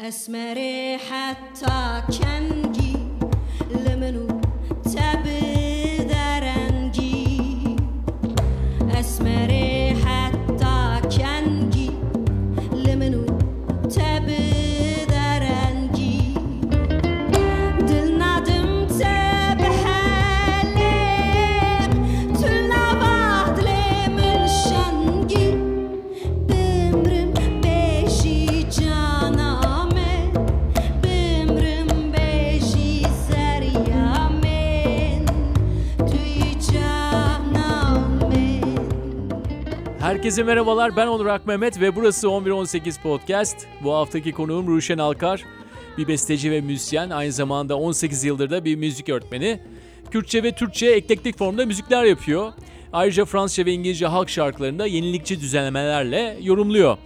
اسمى ريحتك كان Herkese merhabalar ben Onur Akmehmet ve burası 1118 Podcast. Bu haftaki konuğum Ruşen Alkar. Bir besteci ve müzisyen aynı zamanda 18 yıldır da bir müzik öğretmeni. Kürtçe ve Türkçe eklektik formda müzikler yapıyor. Ayrıca Fransızca ve İngilizce halk şarkılarında yenilikçi düzenlemelerle yorumluyor.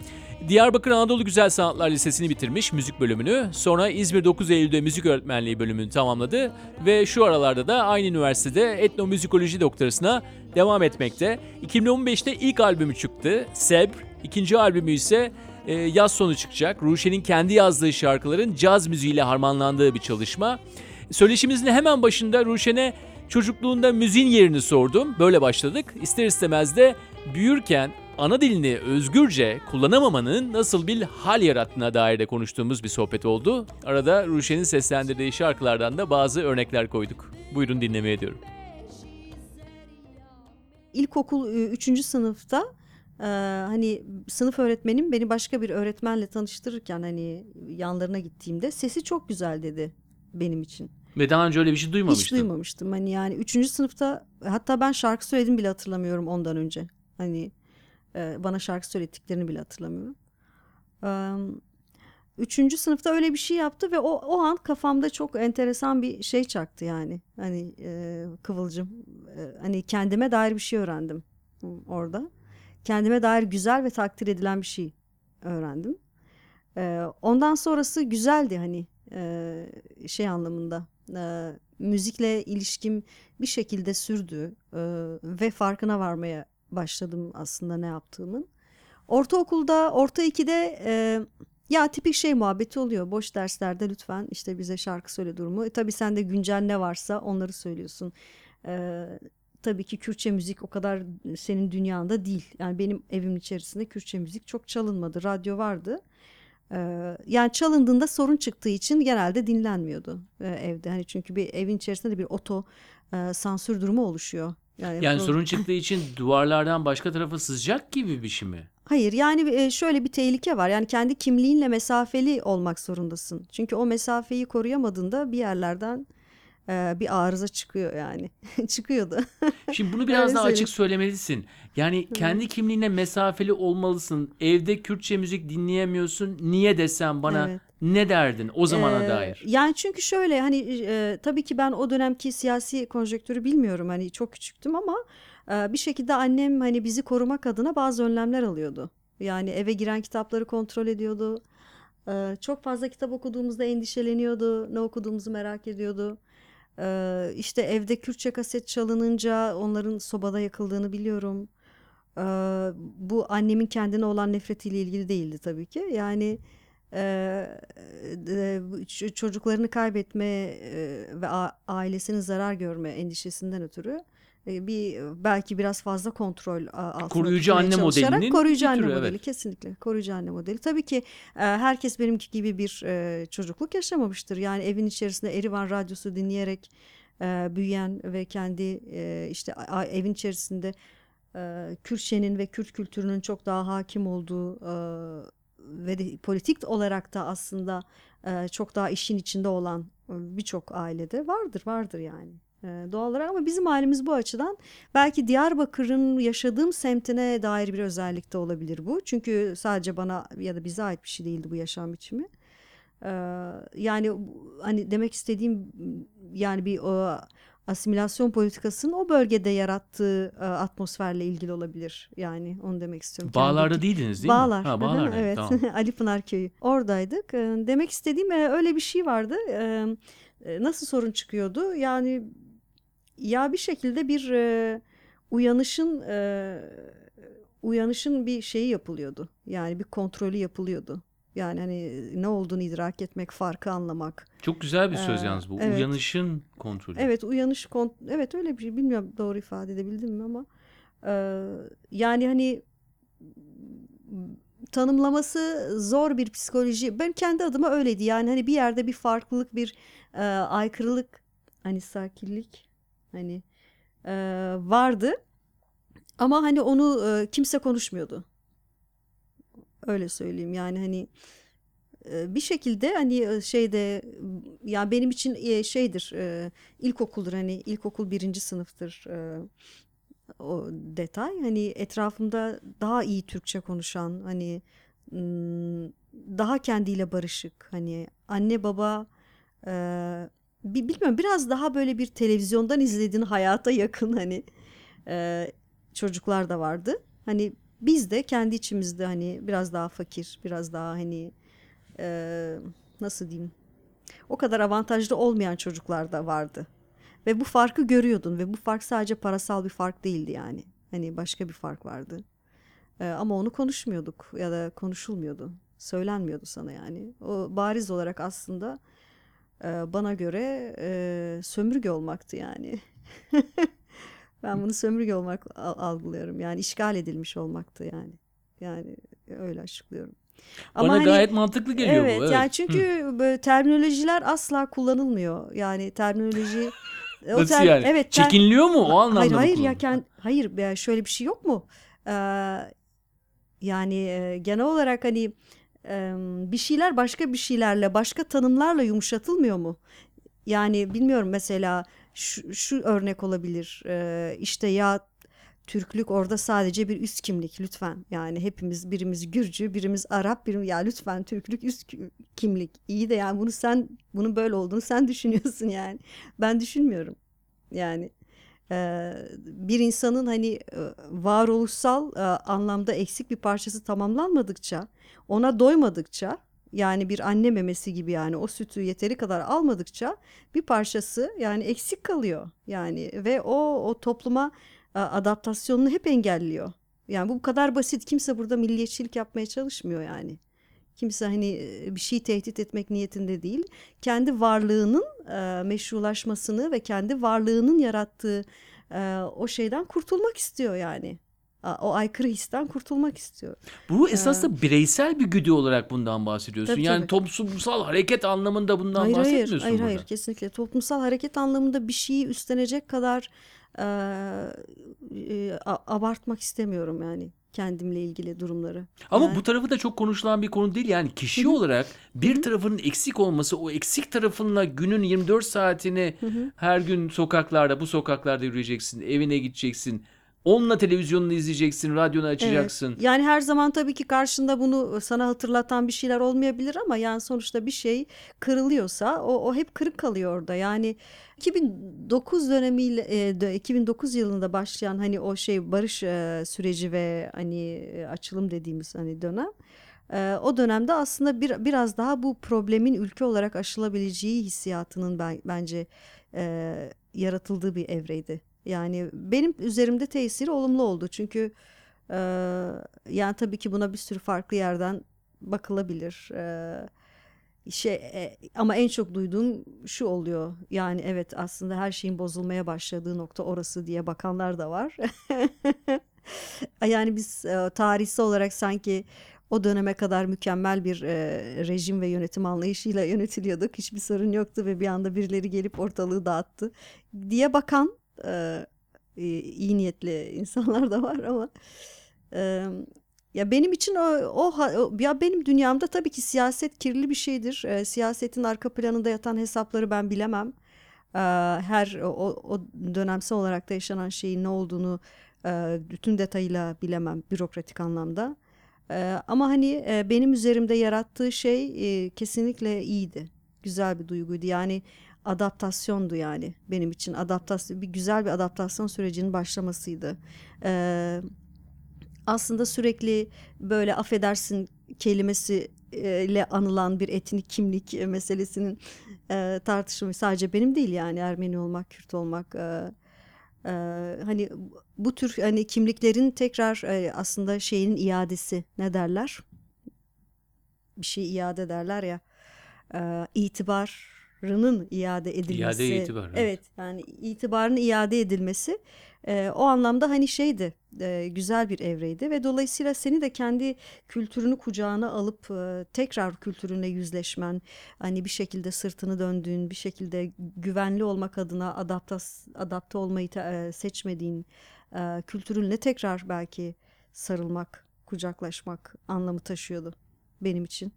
Diyarbakır Anadolu Güzel Sanatlar Lisesi'ni bitirmiş müzik bölümünü. Sonra İzmir 9 Eylül'de müzik öğretmenliği bölümünü tamamladı ve şu aralarda da aynı üniversitede etnomüzikoloji doktorasına devam etmekte. 2015'te ilk albümü çıktı, Sebr. İkinci albümü ise e, yaz sonu çıkacak. Ruşen'in kendi yazdığı şarkıların caz müziğiyle harmanlandığı bir çalışma. Söyleşimizin hemen başında Ruşen'e çocukluğunda müziğin yerini sordum. Böyle başladık. İster istemez de büyürken ana dilini özgürce kullanamamanın nasıl bir hal yarattığına dair de konuştuğumuz bir sohbet oldu. Arada Ruşen'in seslendirdiği şarkılardan da bazı örnekler koyduk. Buyurun dinlemeye diyorum. ilkokul 3. sınıfta e, hani sınıf öğretmenim beni başka bir öğretmenle tanıştırırken hani yanlarına gittiğimde sesi çok güzel dedi benim için. Ve daha önce öyle bir şey duymamıştım. Hiç duymamıştım. Hani yani 3. sınıfta hatta ben şarkı söyledim bile hatırlamıyorum ondan önce. Hani e, bana şarkı söylettiklerini bile hatırlamıyorum. Üçüncü sınıfta öyle bir şey yaptı ve o, o an kafamda çok enteresan bir şey çaktı yani. Hani e, kıvılcım. E, hani kendime dair bir şey öğrendim orada. Kendime dair güzel ve takdir edilen bir şey öğrendim. Ondan sonrası güzeldi hani şey anlamında. Müzikle ilişkim bir şekilde sürdü ve farkına varmaya başladım aslında ne yaptığımın. Ortaokulda, orta 2'de e, ya tipik şey muhabbeti oluyor. Boş derslerde lütfen işte bize şarkı söyle durumu. E, tabii sen de güncel ne varsa onları söylüyorsun. E, tabii ki Kürtçe müzik o kadar senin dünyanda değil. Yani benim evimin içerisinde Kürtçe müzik çok çalınmadı. Radyo vardı. E, yani çalındığında sorun çıktığı için genelde dinlenmiyordu e, evde. Hani çünkü bir evin içerisinde de bir oto e, sansür durumu oluşuyor. Yani pro- sorun çıktığı için duvarlardan başka tarafa sızacak gibi bir şey mi? Hayır yani e, şöyle bir tehlike var. Yani kendi kimliğinle mesafeli olmak zorundasın. Çünkü o mesafeyi koruyamadığında bir yerlerden e, bir arıza çıkıyor yani. Çıkıyordu. Şimdi bunu biraz Öyle daha açık söyleyeyim. söylemelisin. Yani kendi kimliğine mesafeli olmalısın. Evde Kürtçe müzik dinleyemiyorsun. Niye desem bana Evet. Ne derdin o zamana Ee, dair? Yani çünkü şöyle hani e, tabii ki ben o dönemki siyasi konjonktürü bilmiyorum. Hani çok küçüktüm ama e, bir şekilde annem hani bizi korumak adına bazı önlemler alıyordu. Yani eve giren kitapları kontrol ediyordu. E, çok fazla kitap okuduğumuzda endişeleniyordu. Ne okuduğumuzu merak ediyordu. E, işte evde Kürtçe kaset çalınınca onların sobada yakıldığını biliyorum. E, bu annemin kendine olan nefretiyle ilgili değildi tabii ki. Yani çocuklarını kaybetme ve ailesinin zarar görme endişesinden ötürü bir belki biraz fazla kontrol altında Koruyucu anne modelinin koruyucu anne türü, modeli evet. kesinlikle koruyucu anne modeli tabii ki herkes benimki gibi bir çocukluk yaşamamıştır yani evin içerisinde Erivan radyosu dinleyerek büyüyen ve kendi işte evin içerisinde Kürtçenin ve Kürt kültürünün çok daha hakim olduğu ve de politik olarak da aslında e, çok daha işin içinde olan e, birçok ailede vardır vardır yani e, doğal olarak ama bizim ailemiz bu açıdan belki Diyarbakır'ın yaşadığım semtine dair bir özellik de olabilir bu çünkü sadece bana ya da bize ait bir şey değildi bu yaşam biçimi. Yani hani demek istediğim yani bir asimilasyon politikasının o bölgede yarattığı e, atmosferle ilgili olabilir. Yani onu demek istiyorum. Bağlarda Kendi- değildiniz değil Bağlar. mi? Ha, Bağlar'da. evet. Tamam. Ali Pınar Köyü. Oradaydık. E, Demek istediğim e, öyle bir şey vardı. E, e, Nasıl sorun çıkıyordu? Yani ya bir şekilde bir e, uyanışın e, uyanışın bir şeyi yapılıyordu. Yani bir kontrolü yapılıyordu. Yani hani ne olduğunu idrak etmek, farkı anlamak. Çok güzel bir söz Ee, yalnız bu. evet. Uyanışın kontrolü. Evet uyanış kont evet öyle bir şey bilmiyorum doğru ifade edebildim mi ama e, yani hani tanımlaması zor bir psikoloji. Ben kendi adıma öyleydi. Yani hani bir yerde bir farklılık, bir e, aykırılık, hani sakinlik hani e, vardı. Ama hani onu e, kimse konuşmuyordu. Öyle söyleyeyim. Yani hani bir şekilde hani şeyde ya benim için şeydir ilkokuldur hani ilkokul birinci sınıftır o detay hani etrafımda daha iyi Türkçe konuşan hani daha kendiyle barışık hani anne baba bi- bilmiyorum biraz daha böyle bir televizyondan izlediğin hayata yakın hani çocuklar da vardı hani biz de kendi içimizde hani biraz daha fakir biraz daha hani e, nasıl diyeyim o kadar avantajlı olmayan çocuklar da vardı. Ve bu farkı görüyordun ve bu fark sadece parasal bir fark değildi yani. Hani başka bir fark vardı. E, ama onu konuşmuyorduk ya da konuşulmuyordu. Söylenmiyordu sana yani. O bariz olarak aslında e, bana göre e, sömürge olmaktı yani. ben bunu sömürge olmak al- algılıyorum. Yani işgal edilmiş olmaktı yani. Yani öyle açıklıyorum. Bana hani- gayet mantıklı geliyor evet, bu. Evet. yani çünkü böyle terminolojiler asla kullanılmıyor. Yani terminoloji o Nasıl ter- yani? Evet, ter- Çekiniliyor mu? O anlamda Hayır hayır ya kend- hayır ya şöyle bir şey yok mu? Ee, yani e, genel olarak hani e, bir şeyler başka bir şeylerle başka tanımlarla yumuşatılmıyor mu? Yani bilmiyorum mesela şu, şu örnek olabilir. Ee, işte ya Türklük orada sadece bir üst kimlik lütfen. Yani hepimiz birimiz Gürcü, birimiz Arap, birimiz ya lütfen Türklük üst ki- kimlik. İyi de yani bunu sen bunun böyle olduğunu sen düşünüyorsun yani. Ben düşünmüyorum. Yani e, bir insanın hani e, varoluşsal e, anlamda eksik bir parçası tamamlanmadıkça, ona doymadıkça yani bir anne memesi gibi yani o sütü yeteri kadar almadıkça bir parçası yani eksik kalıyor. Yani ve o o topluma e, adaptasyonunu hep engelliyor. Yani bu kadar basit. Kimse burada milliyetçilik yapmaya çalışmıyor yani. Kimse hani e, bir şey tehdit etmek niyetinde değil. Kendi varlığının e, meşrulaşmasını ve kendi varlığının yarattığı e, o şeyden kurtulmak istiyor yani. O aykırı histen kurtulmak istiyor. Bu esas da bireysel bir güdü olarak bundan bahsediyorsun. Tabii, yani tabii. toplumsal hareket anlamında bundan hayır hayır, bahsetmiyorsun hayır burada. hayır kesinlikle toplumsal hareket anlamında bir şeyi üstlenecek kadar e, e, abartmak istemiyorum yani kendimle ilgili durumları. Ama Yani- bu tarafı da çok konuşulan bir konu değil. Yani kişi olarak bir tarafının eksik olması, o eksik tarafınla günün 24 saatini her gün sokaklarda, bu sokaklarda yürüyeceksin, evine gideceksin. Onunla televizyonunu izleyeceksin, radyonu açacaksın. Evet. Yani her zaman tabii ki karşında bunu sana hatırlatan bir şeyler olmayabilir ama yani sonuçta bir şey kırılıyorsa o, o hep kırık kalıyor orada. Yani 2009 dönemiyle e, de- 2009 yılında başlayan hani o şey barış e, süreci ve hani e, açılım dediğimiz hani dönem e, o dönemde aslında bir biraz daha bu problemin ülke olarak aşılabileceği hissiyatının ben, bence e, yaratıldığı bir evreydi. Yani benim üzerimde tesiri olumlu oldu çünkü e, yani tabii ki buna bir sürü farklı yerden bakılabilir. E, şey e, ama en çok duyduğum şu oluyor. Yani evet aslında her şeyin bozulmaya başladığı nokta orası diye bakanlar da var. Yani biz e, tarihsel olarak sanki o döneme kadar mükemmel bir e, rejim ve yönetim anlayışıyla yönetiliyorduk. Hiçbir sorun yoktu ve bir anda birileri gelip ortalığı dağıttı diye bakan e, iyi niyetli insanlar da var ama e, ya benim için o, o- ya benim dünyamda tabii ki siyaset kirli bir şeydir. E, siyasetin arka planında yatan hesapları ben bilemem. E, her o, o dönemsel olarak da yaşanan şeyin ne olduğunu e, bütün detayıyla bilemem bürokratik anlamda. E, ama hani e, benim üzerimde yarattığı şey e, kesinlikle iyiydi. Güzel bir duyguydu. Yani adaptasyondu yani benim için adaptasyon bir güzel bir adaptasyon sürecinin başlamasıydı. E, aslında sürekli böyle affedersin kelimesi e, ile anılan bir etnik kimlik meselesinin e, tartışılması sadece benim değil yani Ermeni olmak, Kürt olmak e, e, hani bu tür hani kimliklerin tekrar e, aslında şeyin iadesi ne derler? bir şey iade ederler ya e, itibarının iade edilmesi. İade itibar, evet. Evet yani itibarının iade edilmesi e, o anlamda hani şeydi e, güzel bir evreydi ve dolayısıyla seni de kendi kültürünü kucağına alıp e, tekrar kültürünle yüzleşmen hani bir şekilde sırtını döndüğün bir şekilde güvenli olmak adına adapte adapte olmayı e, seçmediğin e, kültürünle tekrar belki sarılmak kucaklaşmak anlamı taşıyordu benim için.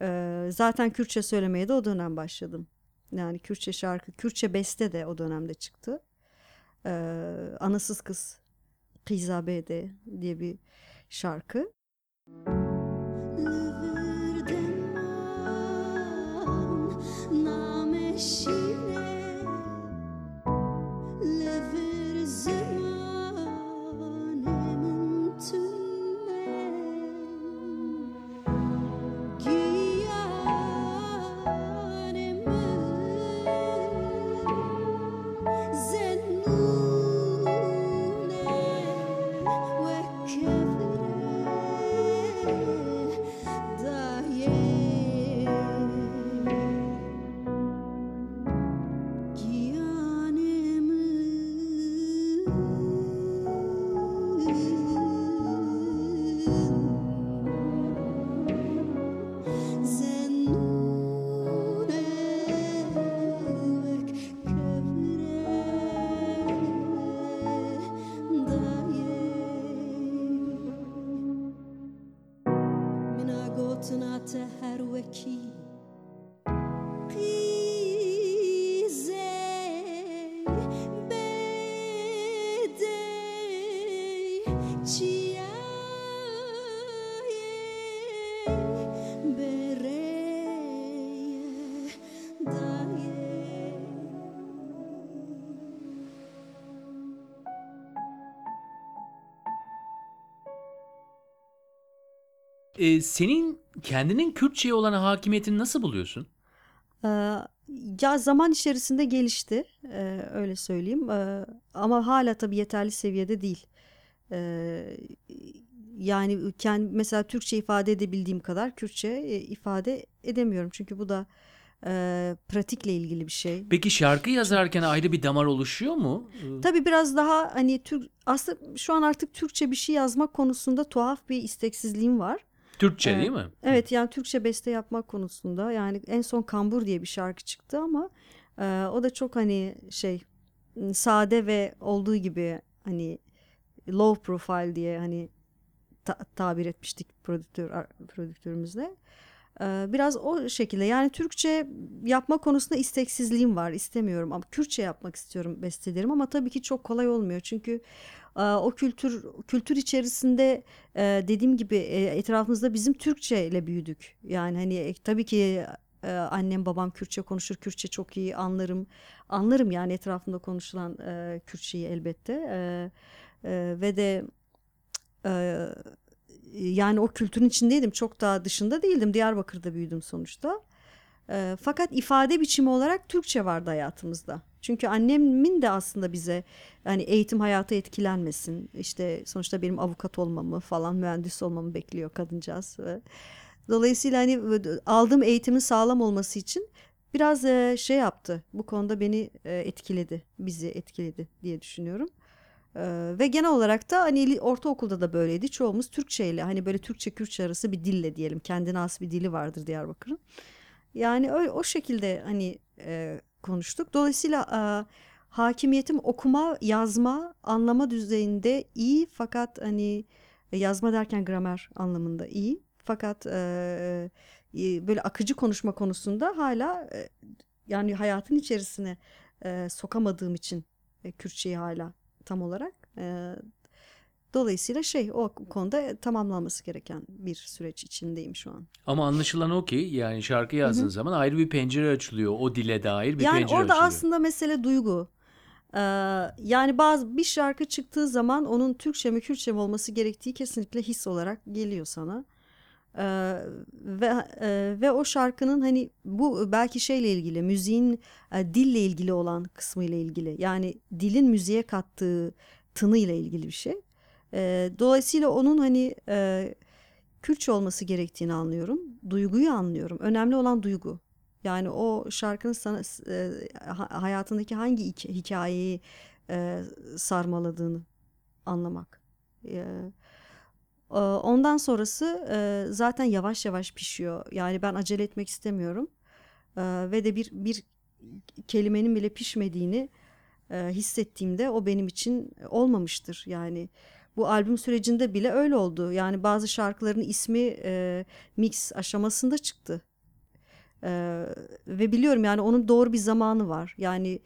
E, zaten Kürtçe söylemeye de o dönem başladım. Yani Kürtçe şarkı, Kürtçe beste de o dönemde çıktı. E, Anasız Kız Kıyzabede diye bir şarkı. Lüvürden nameşine E, senin kendinin Kürtçe'ye olan hakimiyetini nasıl buluyorsun? Ee, ya zaman içerisinde gelişti, ee, öyle söyleyeyim. Ee, ama hala tabii yeterli seviyede değil. Ee, yani kendi mesela Türkçe ifade edebildiğim kadar Kürtçe e, ifade edemiyorum. Çünkü bu da e, pratikle ilgili bir şey. Peki şarkı yazarken ayrı bir damar oluşuyor mu? E, Tabii biraz daha hani Türk aslında şu an artık Türkçe bir şey yazmak konusunda tuhaf bir isteksizliğim var. Türkçe Evet. değil mi? Evet yani Türkçe beste yapmak konusunda yani en son Kambur diye bir şarkı çıktı ama e, o da çok hani şey sade ve olduğu gibi hani low profile diye hani ta- tabir etmiştik prodüktör prodüktörümüzle. E, biraz o şekilde yani Türkçe yapma konusunda isteksizliğim var istemiyorum ama Kürtçe yapmak istiyorum bestelerim ama tabii ki çok kolay olmuyor çünkü o kültür kültür içerisinde e, dediğim gibi e, etrafımızda bizim Türkçe ile büyüdük. Yani hani e, tabii ki annem babam Kürtçe konuşur. Kürtçe çok iyi anlarım. Anlarım yani etrafımda konuşulan Kürtçeyi elbette. Ve de yani o kültürün içindeydim. Çok daha dışında değildim. Diyarbakır'da büyüdüm sonuçta. E, fakat ifade biçimi olarak Türkçe vardı hayatımızda. Çünkü annemin de aslında bize hani eğitim hayatı etkilenmesin. İşte sonuçta benim avukat olmamı falan mühendis olmamı bekliyor kadıncağız. Ve Dolayısıyla hani aldığım eğitimin sağlam olması için biraz e, şey yaptı. Bu konuda beni e, etkiledi, bizi etkiledi diye düşünüyorum. E, ve genel olarak da hani ortaokulda da böyleydi. Çoğumuz Türkçe ile hani böyle Türkçe Kürtçe arası bir dille diyelim. Kendine has bir dili vardır Diyarbakır'ın. Yani o, o şekilde hani e, konuştuk. Dolayısıyla e, hakimiyetim okuma, yazma, anlama düzeyinde iyi fakat hani e, yazma derken gramer anlamında iyi. Fakat e, e, böyle akıcı konuşma konusunda hala e, yani hayatın içerisine e, sokamadığım için e, Kürtçeyi hala tam olarak. E, dolayısıyla şey o konuda tamamlanması gereken bir süreç içindeyim şu an. Ama anlaşılan o ki yani şarkı yazdığın zaman ayrı bir pencere açılıyor. O dile dair bir yani pencere orada açılıyor. aslında mesele duygu. Ee, yani bazı bir şarkı çıktığı zaman onun Türkçe mi Kürtçe mi olması gerektiği kesinlikle his olarak geliyor sana. Ee, ve e, ve o şarkının hani bu belki şeyle ilgili müziğin e, dille ilgili olan kısmı ile ilgili yani dilin müziğe kattığı tını ile ilgili bir şey. Ee, dolayısıyla onun hani e, Kürtçe olması gerektiğini anlıyorum. Duyguyu anlıyorum. Önemli olan duygu. Yani o şarkının sana e, ha- hayatındaki hangi hik- hikayeyi e, sarmaladığını anlamak. E, e, ondan sonrası e, zaten yavaş yavaş pişiyor. Yani ben acele etmek istemiyorum. E, ve de bir bir kelimenin bile pişmediğini e, hissettiğimde o benim için olmamıştır. Yani bu albüm sürecinde bile öyle oldu. Yani bazı şarkıların ismi e, mix aşamasında çıktı. E, ve biliyorum yani onun doğru bir zamanı var. Yani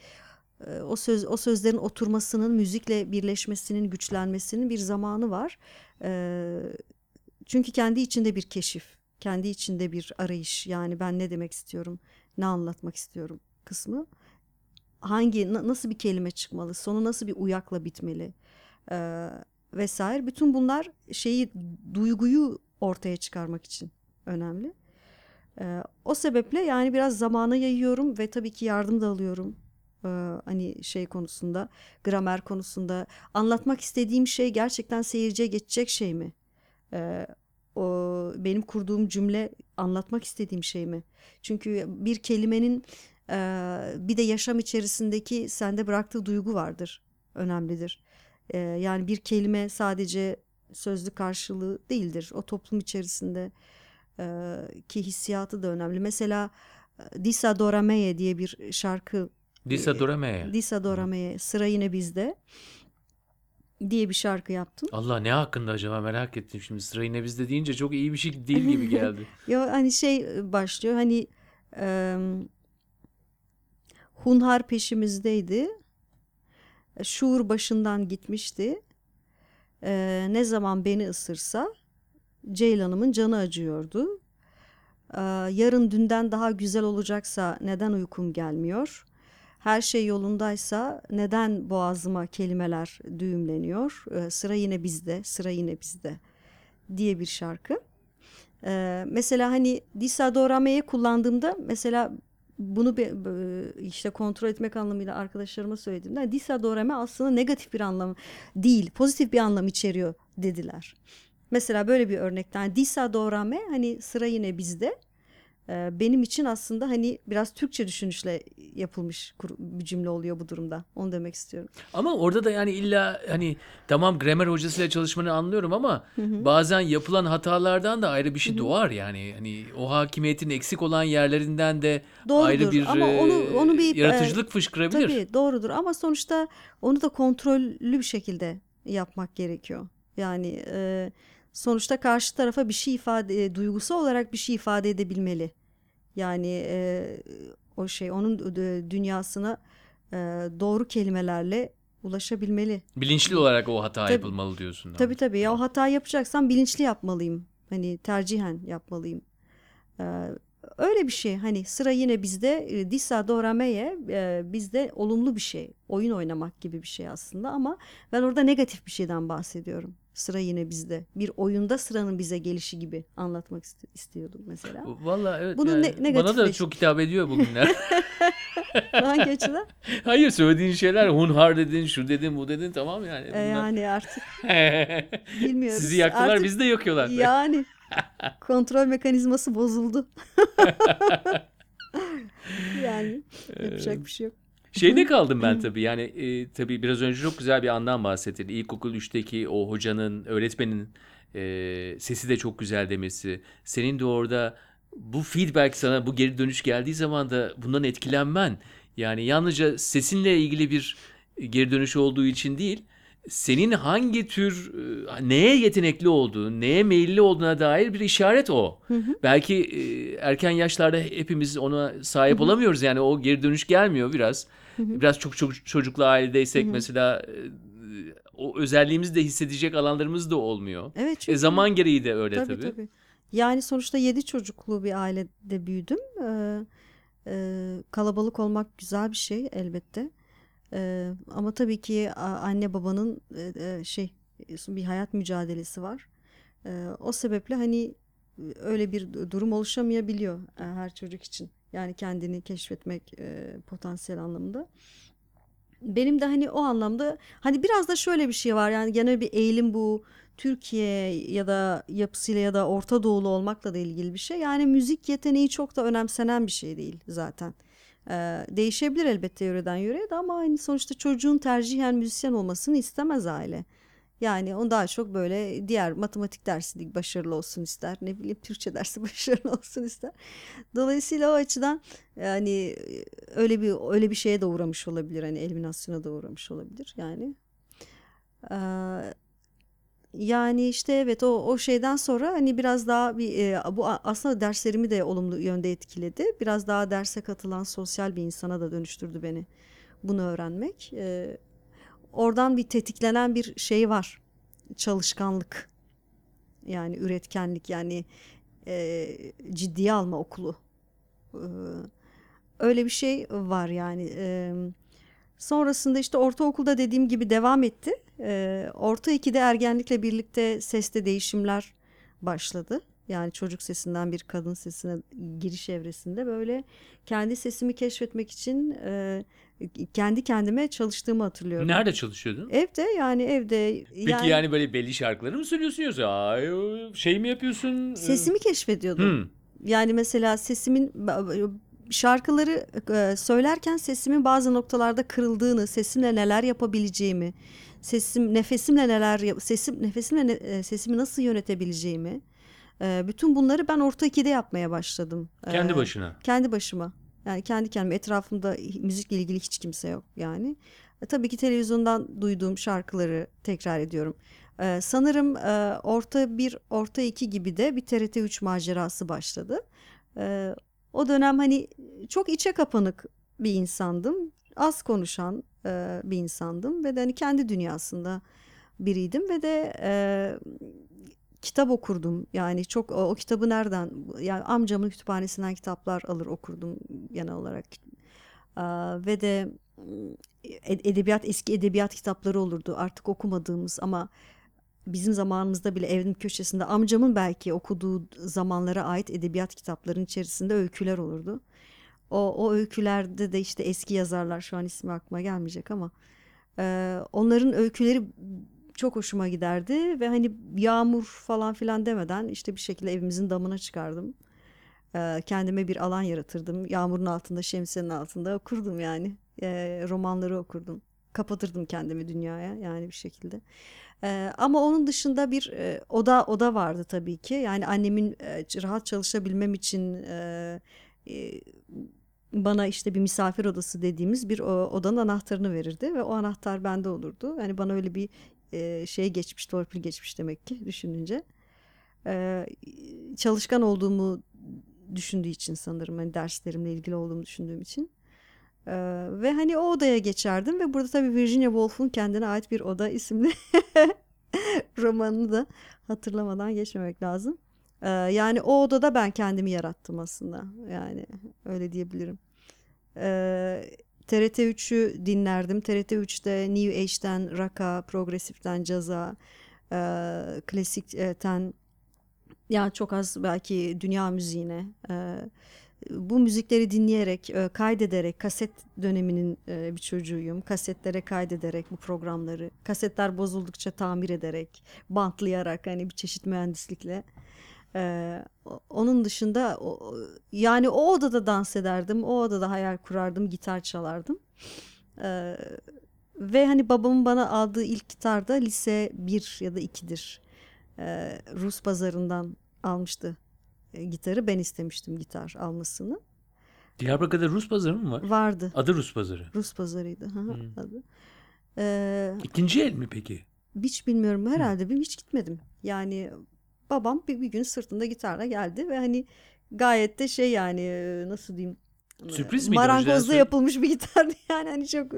e, o söz o sözlerin oturmasının, müzikle birleşmesinin, güçlenmesinin bir zamanı var. E, çünkü kendi içinde bir keşif, kendi içinde bir arayış. Yani ben ne demek istiyorum, ne anlatmak istiyorum kısmı. Hangi na- nasıl bir kelime çıkmalı, sonu nasıl bir uyakla bitmeli e, vesaire. Bütün bunlar şeyi duyguyu ortaya çıkarmak için önemli. E, o sebeple yani biraz zamana yayıyorum ve tabii ki yardım da alıyorum. E, hani şey konusunda, gramer konusunda anlatmak istediğim şey gerçekten seyirciye geçecek şey mi? E, o benim kurduğum cümle anlatmak istediğim şey mi? Çünkü bir kelimenin e, bir de yaşam içerisindeki sende bıraktığı duygu vardır, önemlidir. E, yani bir kelime sadece sözlü karşılığı değildir. O toplum içerisinde e, ki hissiyatı da önemli. Mesela e, Disa Dorameye diye bir şarkı Disa Dorameye. Disa Dorameye sıra yine bizde diye bir şarkı yaptım. Allah ne hakkında acaba merak ettim şimdi sıra yine bizde deyince çok iyi bir şey değil gibi geldi. Ya hani şey başlıyor hani e, Hunhar peşimizdeydi. Şuur başından gitmişti. E, ne zaman beni ısırsa Ceylan'ımın canı acıyordu. E, yarın dünden daha güzel olacaksa neden uykum gelmiyor? Her şey yolundaysa neden boğazıma kelimeler düğümleniyor? E, sıra yine bizde, sıra yine bizde diye bir şarkı. Ee, mesela hani Disa Dorame'yi kullandığımda mesela bunu be- işte kontrol etmek anlamıyla arkadaşlarıma söylediğimde hani Disa Dorame aslında negatif bir anlam değil, pozitif bir anlam içeriyor dediler. Mesela böyle bir örnekten Disa Dorame hani sıra yine bizde. Ee, benim için aslında hani biraz Türkçe düşünüşle yapılmış bir cümle oluyor bu durumda. Onu demek istiyorum. Ama orada da yani illa hani tamam gramer hocasıyla çalışmanı anlıyorum ama bazen yapılan hatalardan da ayrı bir şey doğar yani. Hani o hakimiyetin eksik olan yerlerinden de ayrı Doğrudur bir ama onu e, onu bir e, yaratıcılık fışkırabilir. Tabii doğrudur ama sonuçta onu da kontrollü bir şekilde yapmak gerekiyor. Yani e, sonuçta karşı tarafa bir şey ifade, e, duygusu olarak bir şey ifade edebilmeli. Yani e, o şey onun dünyasına e, doğru kelimelerle ulaşabilmeli. Bilinçli olarak o hata Tabii. yapılmalı diyorsun. Tabii tabii ya o hata yapacaksam bilinçli yapmalıyım. Hani tercihen yapmalıyım. Ee, öyle bir şey hani sıra yine bizde Disa Dorameye e, bizde olumlu bir şey. Oyun oynamak gibi bir şey aslında ama ben orada negatif bir şeyden bahsediyorum. Sıra yine bizde. Bir oyunda sıranın bize gelişi gibi anlatmak ist- istiyordum mesela. Vallahi evet Bunun yani ne- bana da çok hitap ediyor bugünler. Hangi açıdan? Hayır söylediğin şeyler hunhar dedin, şu dedin, bu dedin tamam yani. Ee, Bunlar- yani artık bilmiyoruz. Sizi yaktılar, Artık- bizi de yakıyorlar. Yani kontrol mekanizması bozuldu. yani yapacak bir şey yok. Şeyde kaldım ben tabii yani e, tabii biraz önce çok güzel bir andan bahsettin. İlkokul 3'teki o hocanın, öğretmenin e, sesi de çok güzel demesi. Senin de orada bu feedback sana, bu geri dönüş geldiği zaman da bundan etkilenmen. Yani yalnızca sesinle ilgili bir geri dönüş olduğu için değil, senin hangi tür, e, neye yetenekli olduğun, neye meyilli olduğuna dair bir işaret o. Belki e, erken yaşlarda hepimiz ona sahip olamıyoruz yani o geri dönüş gelmiyor biraz. Biraz çok çok çocuklu ailedeysek mesela e, o özelliğimizi de hissedecek alanlarımız da olmuyor. Evet E, çünkü zaman gereği de öyle tabii, tabii. tabii. Yani sonuçta yedi çocuklu bir ailede büyüdüm. Ee, e, kalabalık olmak güzel bir şey elbette. Ama tabii ki anne babanın e, e, şey bir hayat mücadelesi var. O sebeple hani öyle bir du- durum oluşamayabiliyor e, her çocuk için. Yani kendini keşfetmek e, potansiyel anlamında. benim de hani o anlamda hani biraz da şöyle bir şey var yani genel bir eğilim bu Türkiye ya da yapısıyla ya da Orta Doğulu olmakla da ilgili bir şey. Yani müzik yeteneği çok da önemsenen bir şey değil zaten. Ee, değişebilir elbette yöreden yöreye de ama hani sonuçta çocuğun tercihen müzisyen olmasını istemez aile. Yani onu daha çok böyle diğer matematik dersi başarılı olsun ister. Ne bileyim Türkçe dersi başarılı olsun ister. Dolayısıyla o açıdan yani öyle bir öyle bir şeye de uğramış olabilir. Hani eliminasyona da uğramış olabilir yani. Ee, yani işte evet o o şeyden sonra hani biraz daha bir e, bu aslında derslerimi de olumlu yönde etkiledi. Biraz daha derse katılan sosyal bir insana da dönüştürdü beni bunu öğrenmek. Ee, oradan bir tetiklenen bir şey var. Çalışkanlık. Yani üretkenlik yani e, ciddiye alma okulu. Ee, öyle bir şey var yani. Ee, sonrasında işte ortaokulda dediğim gibi devam etti. Ee, orta 2'de ergenlikle birlikte seste değişimler başladı. Yani çocuk sesinden bir kadın sesine giriş evresinde böyle kendi sesimi keşfetmek için e, kendi kendime çalıştığımı hatırlıyorum. Nerede çalışıyordun? Evde yani evde Peki yani, böyle belli şarkıları mı söylüyorsun yoksa ay, şey mi yapıyorsun? sesimi keşfediyordum. Hmm. Yani mesela sesimin şarkıları e, söylerken sesimin bazı noktalarda kırıldığını, sesimle neler yapabileceğimi, sesim nefesimle neler sesim nefesimle ne- e, sesimi nasıl yönetebileceğimi, e, bütün bunları ben orta 2'de yapmaya başladım. Kendi E, başına. Kendi başıma. Yani kendi kendime etrafımda müzikle ilgili hiç kimse yok yani. E, tabii ki televizyondan duyduğum şarkıları tekrar ediyorum. E, sanırım e, orta 1, orta 2 gibi de bir TRT 3 macerası başladı. E, o dönem hani çok içe kapanık bir insandım. Az konuşan e, bir insandım ve de hani kendi dünyasında biriydim ve de e, kitap okurdum. Yani çok o, o kitabı nereden yani amcamın kütüphanesinden kitaplar alır okurdum genel olarak. Aa, ve de e- edebiyat eski edebiyat kitapları olurdu artık okumadığımız ama bizim zamanımızda bile evin köşesinde amcamın belki okuduğu zamanlara ait edebiyat kitaplarının içerisinde öyküler olurdu. O, o öykülerde de işte eski yazarlar şu an ismi aklıma gelmeyecek ama e, onların öyküleri çok hoşuma giderdi ve hani yağmur falan filan demeden işte bir şekilde evimizin damına çıkardım. E, kendime bir alan yaratırdım. Yağmurun altında, şemsiyenin altında okurdum yani. E, romanları okurdum. Kapatırdım kendimi dünyaya yani bir şekilde. E, ama onun dışında bir e, oda oda vardı tabii ki. Yani annemin e, rahat çalışabilmem için e, e, bana işte bir misafir odası dediğimiz bir o, odanın anahtarını verirdi ve o anahtar bende olurdu. Yani bana öyle bir e, şey geçmiş, torpil geçmiş demek ki düşününce. E, çalışkan olduğumu düşündüğü için sanırım hani derslerimle ilgili olduğumu düşündüğüm için. E, ve hani o odaya geçerdim ve burada tabii Virginia Woolf'un kendine ait bir oda isimli romanını da hatırlamadan geçmemek lazım. E, yani o odada ben kendimi yarattım aslında. Yani öyle diyebilirim. E, TRT 3'ü dinlerdim. TRT 3'te New Age'den rock'a, progresiften caza, e, klasikten yani çok az belki dünya müziğine e, bu müzikleri dinleyerek, e, kaydederek, kaset döneminin e, bir çocuğuyum. Kasetlere kaydederek bu programları, kasetler bozuldukça tamir ederek, bantlayarak hani bir çeşit mühendislikle. Ee, onun dışında yani o odada dans ederdim, o odada hayal kurardım, gitar çalardım. Ve hani babamın bana aldığı ilk gitar da lise 1 ya da 2'dir. Ee, Rus pazarından almıştı e, gitarı. Ben istemiştim gitar almasını. Diyarbakır'da Rus pazarı mı var? Vardı. Adı Rus pazarı. Rus pazarıydı. Hı hı, Hmm. adı. Ee, İkinci el mi peki? hiç bilmiyorum herhalde bir hiç gitmedim. Yani babam bir, bir gün sırtında gitarla geldi ve hani gayet de şey yani e, nasıl diyeyim Sürpriz miydi? Marangozda yapılmış bir gitardı yani hani çok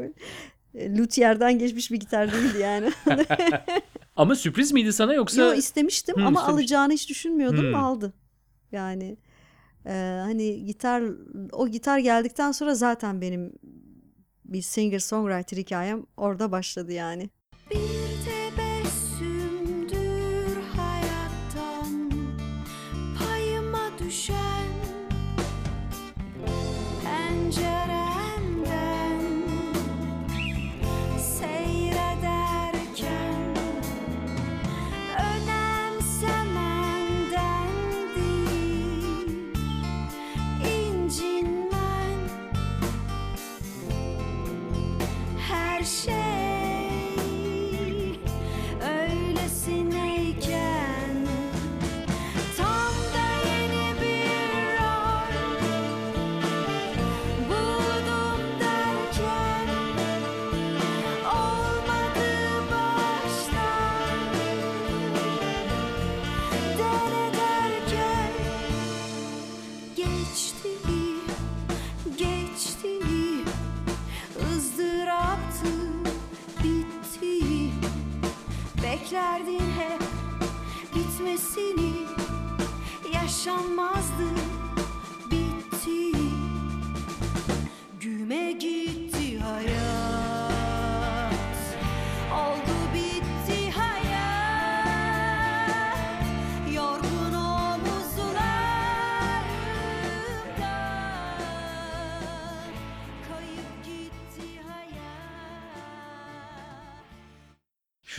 e, luthier'den geçmiş bir gitar değildi yani. Ama sürpriz miydi sana yoksa? Yo istemiştim Hı, ama istemiştin. alacağını hiç düşünmüyordum Hı. aldı. Yani e, hani gitar o gitar geldikten sonra zaten benim bir singer songwriter hikayem orada başladı yani.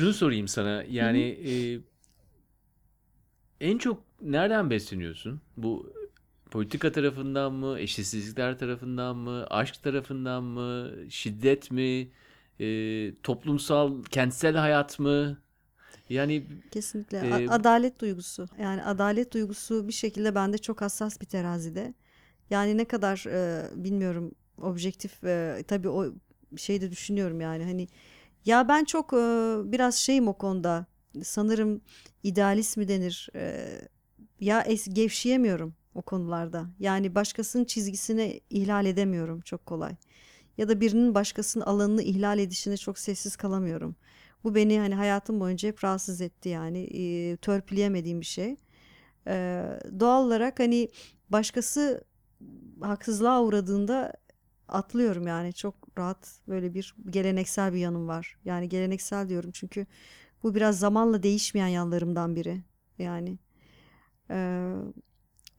Şunu sorayım sana. Yani e, en çok nereden besleniyorsun? Bu politika tarafından mı, eşitsizlikler tarafından mı, aşk tarafından mı, şiddet mi, e, toplumsal, kentsel hayat mı? Yani Kesinlikle. A- adalet duygusu. Yani adalet duygusu bir şekilde bende çok hassas bir terazide. Yani ne kadar e, bilmiyorum objektif e, tabii o şey de düşünüyorum yani hani ya ben çok e, biraz şeyim o konuda sanırım idealist mi denir E, ya es, gevşeyemiyorum o konularda. Yani başkasının çizgisini ihlal edemiyorum çok kolay. Ya da birinin başkasının alanını ihlal edişine çok sessiz kalamıyorum. Bu beni hani hayatım boyunca hep rahatsız etti yani e, törpüleyemediğim bir şey. E, doğal olarak hani başkası haksızlığa uğradığında atlıyorum yani çok rahat böyle bir geleneksel bir yanım var. Yani geleneksel diyorum çünkü bu biraz zamanla değişmeyen yanlarımdan biri. Yani e,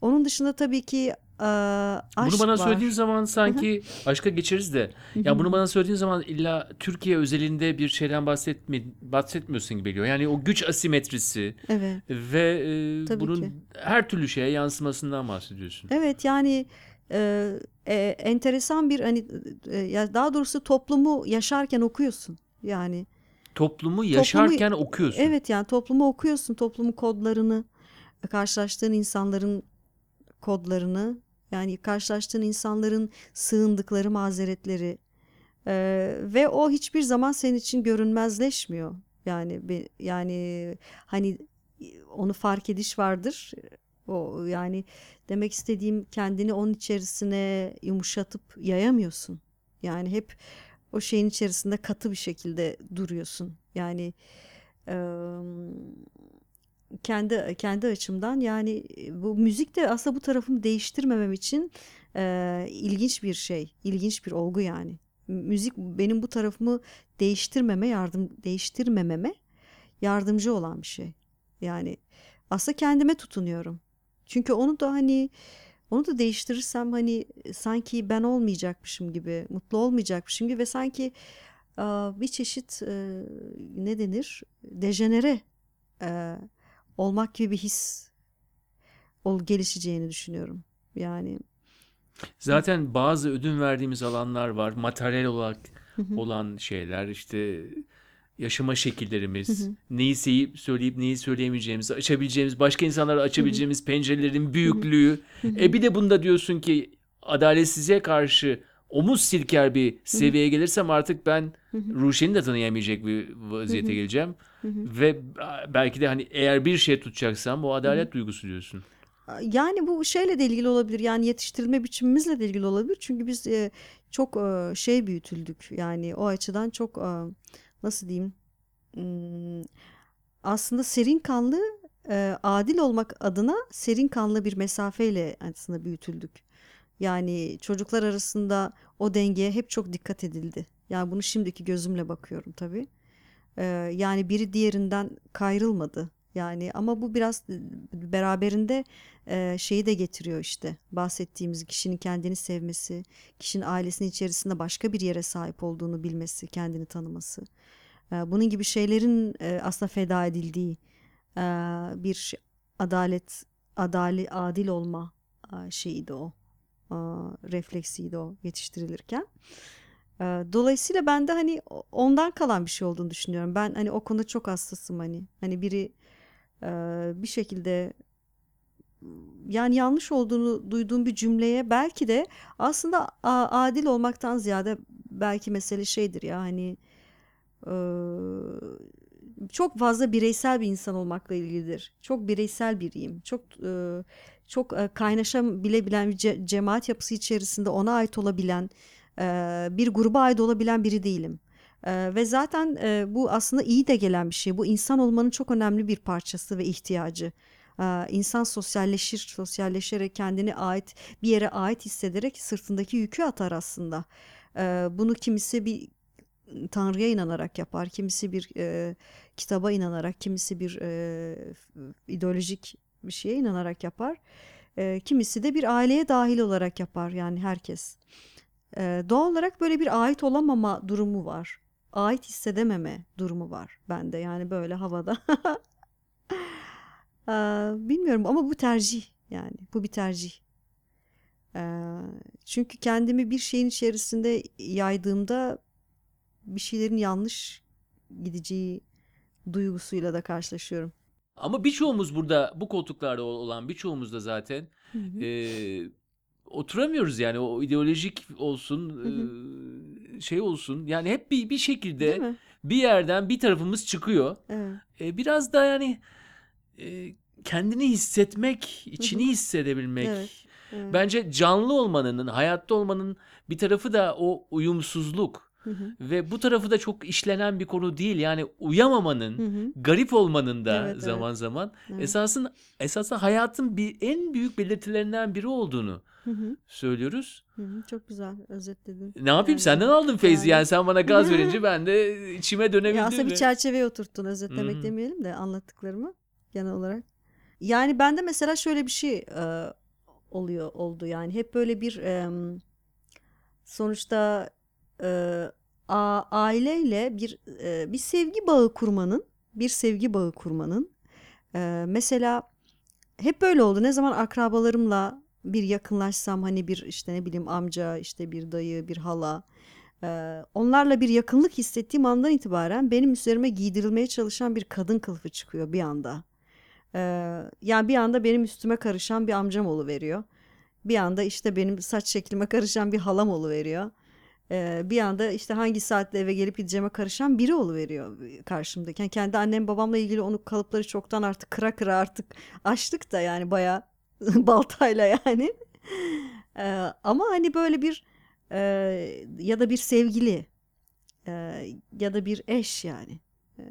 onun dışında tabii ki e, aşk bunu bana var. söylediğin zaman sanki aşka geçeriz de. Ya bunu bana söylediğin zaman illa Türkiye özelinde bir şeyden bahsetmi bahsetmiyorsun gibi geliyor. Yani o güç asimetrisi Evet. ve e, Tabii bunun ki. her türlü şeye yansımasından bahsediyorsun. Evet yani e, e, enteresan bir hani e, ya daha doğrusu toplumu yaşarken okuyorsun. Yani Toplumu yaşarken okuyorsun. evet yani toplumu okuyorsun, toplumun kodlarını, karşılaştığın insanların kodlarını, yani karşılaştığın insanların sığındıkları mazeretleri e, ve o hiçbir zaman senin için görünmezleşmiyor. Yani yani hani onu fark ediş vardır. O yani demek istediğim kendini onun içerisine yumuşatıp yayamıyorsun. Yani hep o şeyin içerisinde katı bir şekilde duruyorsun. Yani em, kendi kendi açımdan yani bu müzik de aslında bu tarafımı değiştirmemem için e, ilginç bir şey, ilginç bir olgu yani. Müzik benim bu tarafımı değiştirmeme yardım değiştirmememe yardımcı olan bir şey. Yani aslında kendime tutunuyorum. Çünkü onu da hani onu da değiştirirsem hani sanki ben olmayacakmışım gibi, mutlu olmayacakmışım gibi ve sanki bir çeşit e, ne denir? Dejenere e, olmak gibi bir his ol gelişeceğini düşünüyorum. Yani Zaten bazı ödün verdiğimiz alanlar var. Materyal olarak olan şeyler işte yaşama şekillerimiz, neyi seyip söyleyip neyi söyleyemeyeceğimiz, açabileceğimiz, başka insanlara açabileceğimiz pencerelerin büyüklüğü. E bir de bunda diyorsun ki adaletsizliğe karşı omuz silker bir seviyeye gelirsem artık ben Ruşen'i de tanıyamayacak bir vaziyete geleceğim. Ve belki de hani eğer bir şey tutacaksam o adalet duygusu diyorsun. Yani bu şeyle de ilgili olabilir. Yani yetiştirilme biçimimizle de ilgili olabilir. Çünkü biz e, çok e, şey büyütüldük. Yani o açıdan çok e, nasıl diyeyim? Hmm, aslında serin kanlı e, adil olmak adına serin kanlı bir mesafeyle aslında büyütüldük. Yani çocuklar arasında o dengeye hep çok dikkat edildi. Yani bunu şimdiki gözümle bakıyorum tabii. E, yani biri diğerinden kayrılmadı. Yani ama bu biraz beraberinde şeyi de getiriyor işte bahsettiğimiz kişinin kendini sevmesi, kişinin ailesinin içerisinde başka bir yere sahip olduğunu bilmesi, kendini tanıması. Bunun gibi şeylerin e, aslında feda edildiği bir şey- adalet, adali, adil olma e, şeyiydi o. E, refleksiydi o yetiştirilirken. Dolayısıyla ben de hani ondan kalan bir şey olduğunu düşünüyorum. Ben hani o konuda çok hassasım hani. Hani biri bir şekilde yani yanlış olduğunu duyduğum bir cümleye belki de aslında adil olmaktan ziyade belki mesele şeydir ya hani çok fazla bireysel bir insan olmakla ilgilidir. Çok bireysel biriyim. Çok çok kaynaşabilebilen bir ce- cemaat yapısı içerisinde ona ait olabilen bir gruba ait olabilen biri değilim. E, ve zaten e, bu aslında iyi de gelen bir şey. Bu insan olmanın çok önemli bir parçası ve ihtiyacı. E, insan sosyalleşir, sosyalleşerek kendini ait bir yere ait hissederek sırtındaki yükü atar aslında. E, bunu kimisi bir Tanrı'ya inanarak yapar, kimisi bir e, kitaba inanarak, kimisi bir e, ideolojik bir şeye inanarak yapar. E, kimisi de bir aileye dahil olarak yapar yani herkes. E, doğal olarak böyle bir ait olamama durumu var. Ait hissedememe durumu var bende. Yani böyle havada. Bilmiyorum ama bu tercih yani bu bir tercih. Çünkü kendimi bir şeyin içerisinde yaydığımda bir şeylerin yanlış gideceği duygusuyla da karşılaşıyorum. Ama birçoğumuz burada bu koltuklarda ol- olan birçoğumuz da zaten Hı hı. e, oturamıyoruz yani o ideolojik olsun Hı e, şey olsun yani hep bir bir şekilde bir yerden bir tarafımız çıkıyor. Evet. E, biraz da yani e, kendini hissetmek, içini hı. hissedebilmek. Evet. Evet. Bence canlı olmanın, hayatta olmanın bir tarafı da o uyumsuzluk Hı hı. ve bu tarafı da çok işlenen bir konu değil. Yani uyamamanın, Hı hı. garip olmanın da Evet, evet. zaman zaman Evet. esasın esasında hayatın bir en büyük belirtilerinden biri olduğunu Hı hı. söylüyoruz. Hı hı. Çok güzel özetledin. Ne yapayım Yani- senden aldım Feyzi yani- yani sen bana gaz verince ben de içime Ya dönebildim. aslında bir ve- çerçeveye oturttun özetlemek Hı hı. demeyelim de anlattıklarımı genel olarak. Yani bende mesela şöyle bir şey e, oluyor oldu yani hep böyle bir e, sonuçta a- aileyle bir e, bir sevgi bağı kurmanın bir sevgi bağı kurmanın e, mesela hep böyle oldu. Ne zaman akrabalarımla bir yakınlaşsam hani bir işte ne bileyim amca işte bir dayı bir hala e, onlarla bir yakınlık hissettiğim andan itibaren benim üzerime giydirilmeye çalışan bir kadın kılıfı çıkıyor bir anda. E, yani bir anda benim üstüme karışan bir amcam veriyor. Bir anda işte benim saç şeklime karışan bir halam veriyor. Bir anda işte hangi saatte eve gelip gideceğime karışan biri veriyor karşımdaki. Yani kendi annem babamla ilgili onu kalıpları çoktan artık kıra kıra artık açtık da yani bayağı baltayla yani. E, ama hani böyle bir e, ya da bir sevgili e, ya da bir eş yani. E,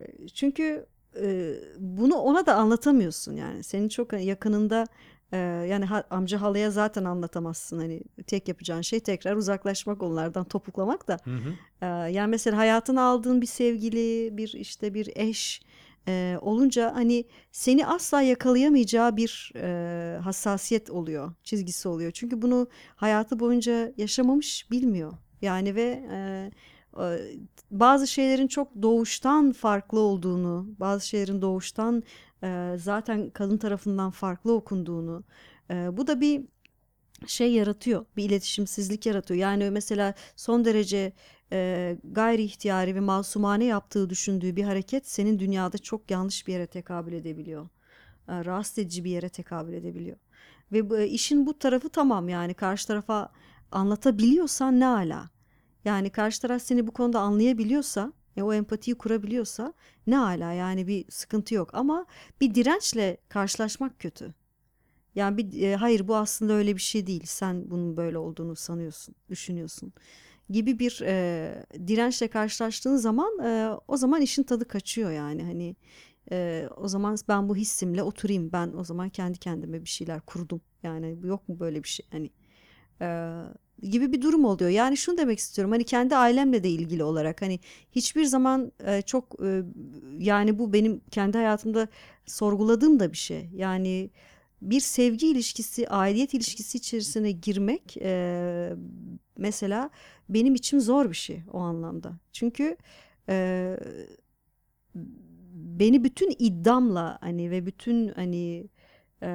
e, çünkü e, bunu ona da anlatamıyorsun yani. Senin çok yakınında yani ha- amca halaya zaten anlatamazsın. Hani tek yapacağın şey tekrar uzaklaşmak onlardan topuklamak da. Hı hı. Ee, yani mesela hayatına aldığın bir sevgili, bir işte bir eş e, olunca hani seni asla yakalayamayacağı bir e, hassasiyet oluyor, çizgisi oluyor. Çünkü bunu hayatı boyunca yaşamamış, bilmiyor. Yani ve e, bazı şeylerin çok doğuştan farklı olduğunu, bazı şeylerin doğuştan e, zaten kadın tarafından farklı okunduğunu, e, bu da bir şey yaratıyor, bir iletişimsizlik yaratıyor. Yani mesela son derece e, gayri ihtiyari ve masumane yaptığı düşündüğü bir hareket senin dünyada çok yanlış bir yere tekabül edebiliyor. E, rahatsız edici bir yere tekabül edebiliyor. Ve bu, işin bu tarafı tamam yani karşı tarafa anlatabiliyorsan ne ala. Yani karşı taraf seni bu konuda anlayabiliyorsa, e, o empatiyi kurabiliyorsa ne ala yani bir sıkıntı yok. Ama bir dirençle karşılaşmak kötü. Yani bir e, hayır bu aslında öyle bir şey değil. Sen bunun böyle olduğunu sanıyorsun, düşünüyorsun gibi bir e, dirençle karşılaştığın zaman e, o zaman işin tadı kaçıyor yani hani e, o zaman ben bu hissimle oturayım ben o zaman kendi kendime bir şeyler kurdum yani yok mu böyle bir şey hani e, gibi bir durum oluyor yani şunu demek istiyorum hani kendi ailemle de ilgili olarak hani hiçbir zaman e, çok e, yani bu benim kendi hayatımda sorguladığım da bir şey yani bir sevgi ilişkisi, aidiyet ilişkisi içerisine girmek e, mesela benim için zor bir şey o anlamda. Çünkü e, beni bütün iddiamla hani ve bütün hani e,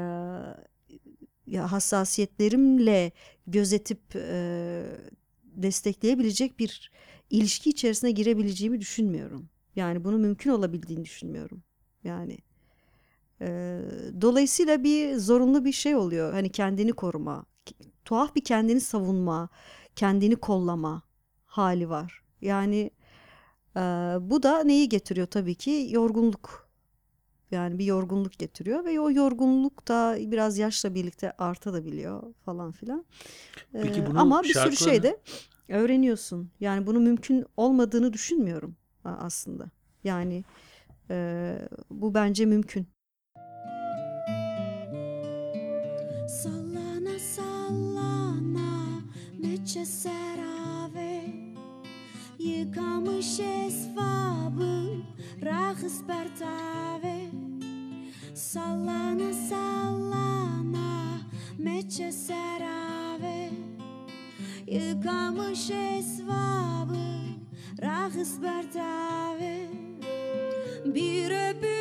ya hassasiyetlerimle gözetip e, destekleyebilecek bir ilişki içerisine girebileceğimi düşünmüyorum. Yani bunu mümkün olabildiğini düşünmüyorum. Yani e, dolayısıyla bir zorunlu bir şey oluyor. Hani kendini koruma, tuhaf bir kendini savunma, kendini kollama hali var. Yani e, bu da neyi getiriyor tabii ki? Yorgunluk. Yani bir yorgunluk getiriyor ve o yorgunluk da biraz yaşla birlikte artabiliyor falan filan. Peki E, bunu ama bir sürü şey de öğreniyorsun. Yani bunu mümkün olmadığını düşünmüyorum aslında. Yani e, bu bence mümkün. Sallana sallana meçe serave Yıkamış esvabı rahıs bertave Sallana sallana meçe serave. Yıkamış esvabı Rahısbertave Bir öpücük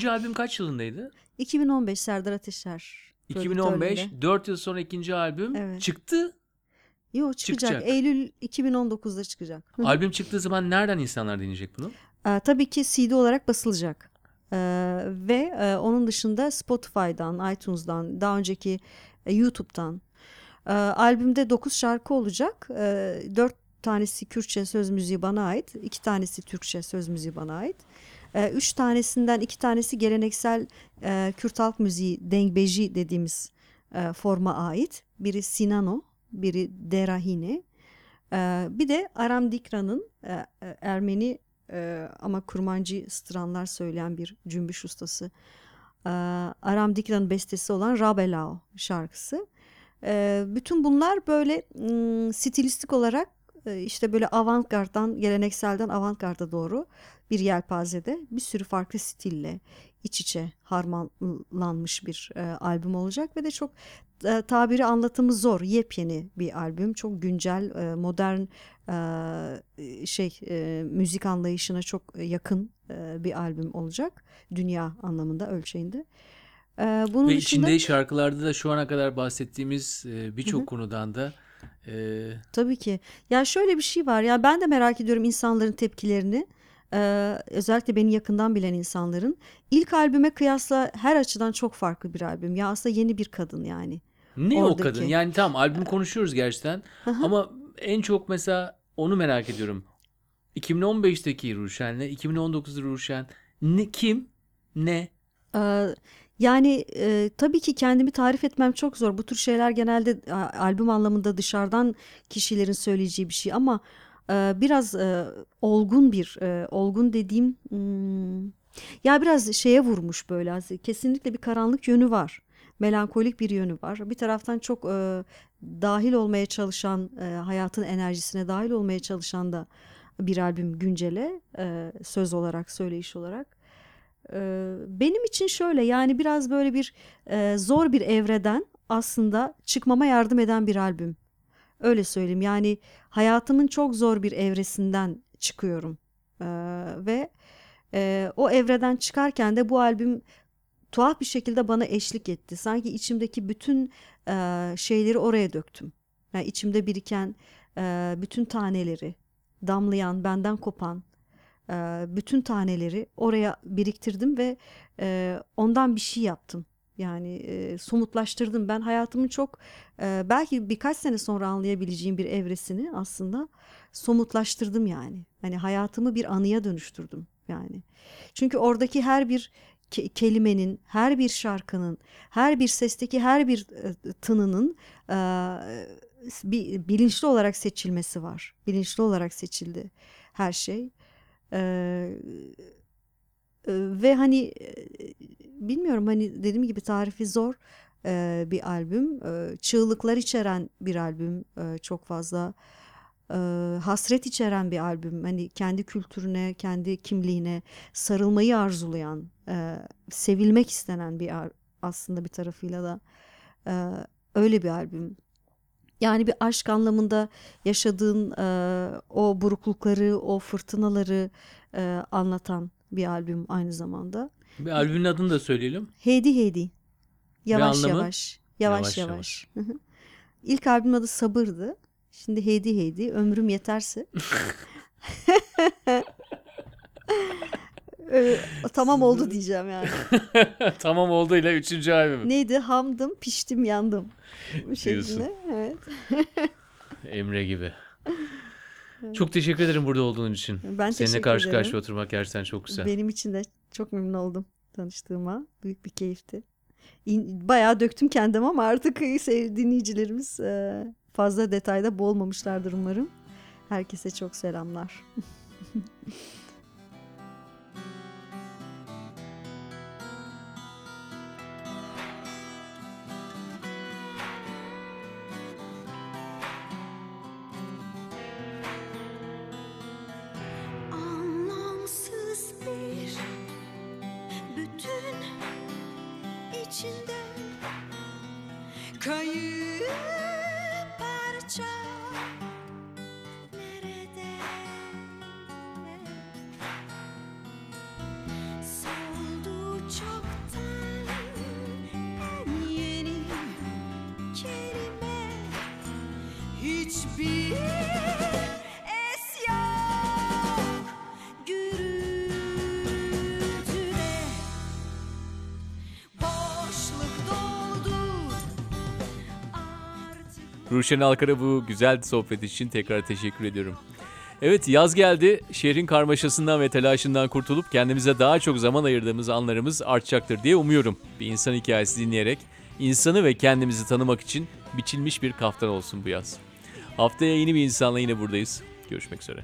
Birinci albüm kaç yılındaydı? 2015 Serdar Ateşer. 2015. prodüktörlüğünde. 4 yıl sonra ikinci albüm Evet. çıktı. Yo çıkacak. Çıkacak. Eylül 2019'da çıkacak. Albüm çıktığı zaman nereden insanlar dinleyecek bunu? Ee, tabii ki CD olarak basılacak. Ee, ve e, onun dışında Spotify'dan, iTunes'dan, daha önceki e, YouTube'dan. Ee, albümde 9 şarkı olacak. Ee, 4 tanesi Kürtçe söz müziği bana ait. 2 tanesi Türkçe söz müziği bana ait. Ee, üç tanesinden iki tanesi geleneksel e, Kürt halk müziği dengbeji dediğimiz e, forma ait. Biri Sinano, biri Derahine. Ee, bir de Aram Dikra'nın e, e, Ermeni e, ama kurmancı stranlar söyleyen bir cümbüş ustası. Ee, Aram Dikra'nın bestesi olan Rabelao şarkısı. Ee, bütün bunlar böyle m, stilistik olarak e, işte böyle avantgarddan gelenekselden avantgarda doğru bir yelpazede bir sürü farklı stille iç içe harmanlanmış bir e, albüm olacak ve de çok e, tabiri anlatımı zor yepyeni bir albüm. Çok güncel e, modern e, şey e, müzik anlayışına çok yakın e, bir albüm olacak. Dünya anlamında ölçeğinde. E, bunun Ve dışında içinde şarkılarda da şu ana kadar bahsettiğimiz e, birçok konudan da e, Tabii ki. Ya şöyle bir şey var. Ya ben de merak ediyorum insanların tepkilerini. Ee, özellikle beni yakından bilen insanların. İlk albüme kıyasla her açıdan çok farklı bir albüm. Ya aslında yeni bir kadın yani. ne o Oradaki. kadın? Yani tamam albüm konuşuyoruz gerçekten ama en çok mesela onu merak ediyorum. 2015'teki Ruşen'le 2019'da Ruşen ne kim ne Ee, yani e, tabii ki kendimi tarif etmem çok zor. Bu tür şeyler genelde a, albüm anlamında dışarıdan kişilerin söyleyeceği bir şey ama e, biraz e, olgun bir e, olgun dediğim hmm, ya biraz şeye vurmuş böyle kesinlikle bir karanlık yönü var. Melankolik bir yönü var. Bir taraftan çok e, dahil olmaya çalışan e, hayatın enerjisine dahil olmaya çalışan da bir albüm güncele e, söz olarak söyleyiş olarak. Ee, benim için şöyle yani biraz böyle bir e, zor bir evreden aslında çıkmama yardım eden bir albüm. Öyle söyleyeyim yani hayatımın çok zor bir evresinden çıkıyorum. Ee, ve e, o evreden çıkarken de bu albüm tuhaf bir şekilde bana eşlik etti. Sanki içimdeki bütün e, şeyleri oraya döktüm. Yani içimde biriken e, bütün taneleri, damlayan, benden kopan bütün taneleri oraya biriktirdim ve e, ondan bir şey yaptım. Yani e, somutlaştırdım. Ben hayatımın çok e, belki birkaç sene sonra anlayabileceğim bir evresini aslında somutlaştırdım yani. Hani hayatımı bir anıya dönüştürdüm yani. Çünkü oradaki her bir ke- kelimenin, her bir şarkının, her bir sesteki her bir e, tınının e, bir bilinçli olarak seçilmesi var. Bilinçli olarak seçildi her şey. Ee, e, ve hani bilmiyorum hani dediğim gibi tarifi zor e, bir albüm. E, çığlıklar içeren bir albüm. E, çok fazla e, hasret içeren bir albüm. Hani kendi kültürüne, kendi kimliğine sarılmayı arzulayan, e, sevilmek istenen bir aslında bir tarafıyla da e, öyle bir albüm. Yani bir aşk anlamında yaşadığın e, o buruklukları, o fırtınaları e, anlatan bir albüm aynı zamanda. bir albümün adını da söyleyelim. Heydi Heydi. Yavaş yavaş. Yavaş Yavaş yavaş. Hı. İlk albüm adı Sabır'dı. Şimdi Heydi Heydi. Ömrüm yeterse. Ee, tamam oldu diyeceğim yani. tamam olduğuyla üçüncü albüm. Neydi? Hamdım, piştim, yandım. Bu şekilde. Evet. Emre gibi. Çok teşekkür ederim burada olduğun için. Ben Seninle karşı ederim. karşıya oturmak gerçekten çok güzel. Benim için de çok memnun oldum tanıştığıma. Büyük bir keyifti. bayağı döktüm kendim ama artık dinleyicilerimiz e, fazla detayda boğulmamışlardır umarım. Herkese çok selamlar. İçinde kayıp parça Ruşen Alkar'a bu güzel sohbet için tekrar teşekkür ediyorum. Evet yaz geldi. Şehrin karmaşasından ve telaşından kurtulup kendimize daha çok zaman ayırdığımız anlarımız artacaktır diye umuyorum. Bir insan hikayesi dinleyerek insanı ve kendimizi tanımak için biçilmiş bir kaftan olsun bu yaz. Haftaya yeni bir insanla yine buradayız. Görüşmek üzere.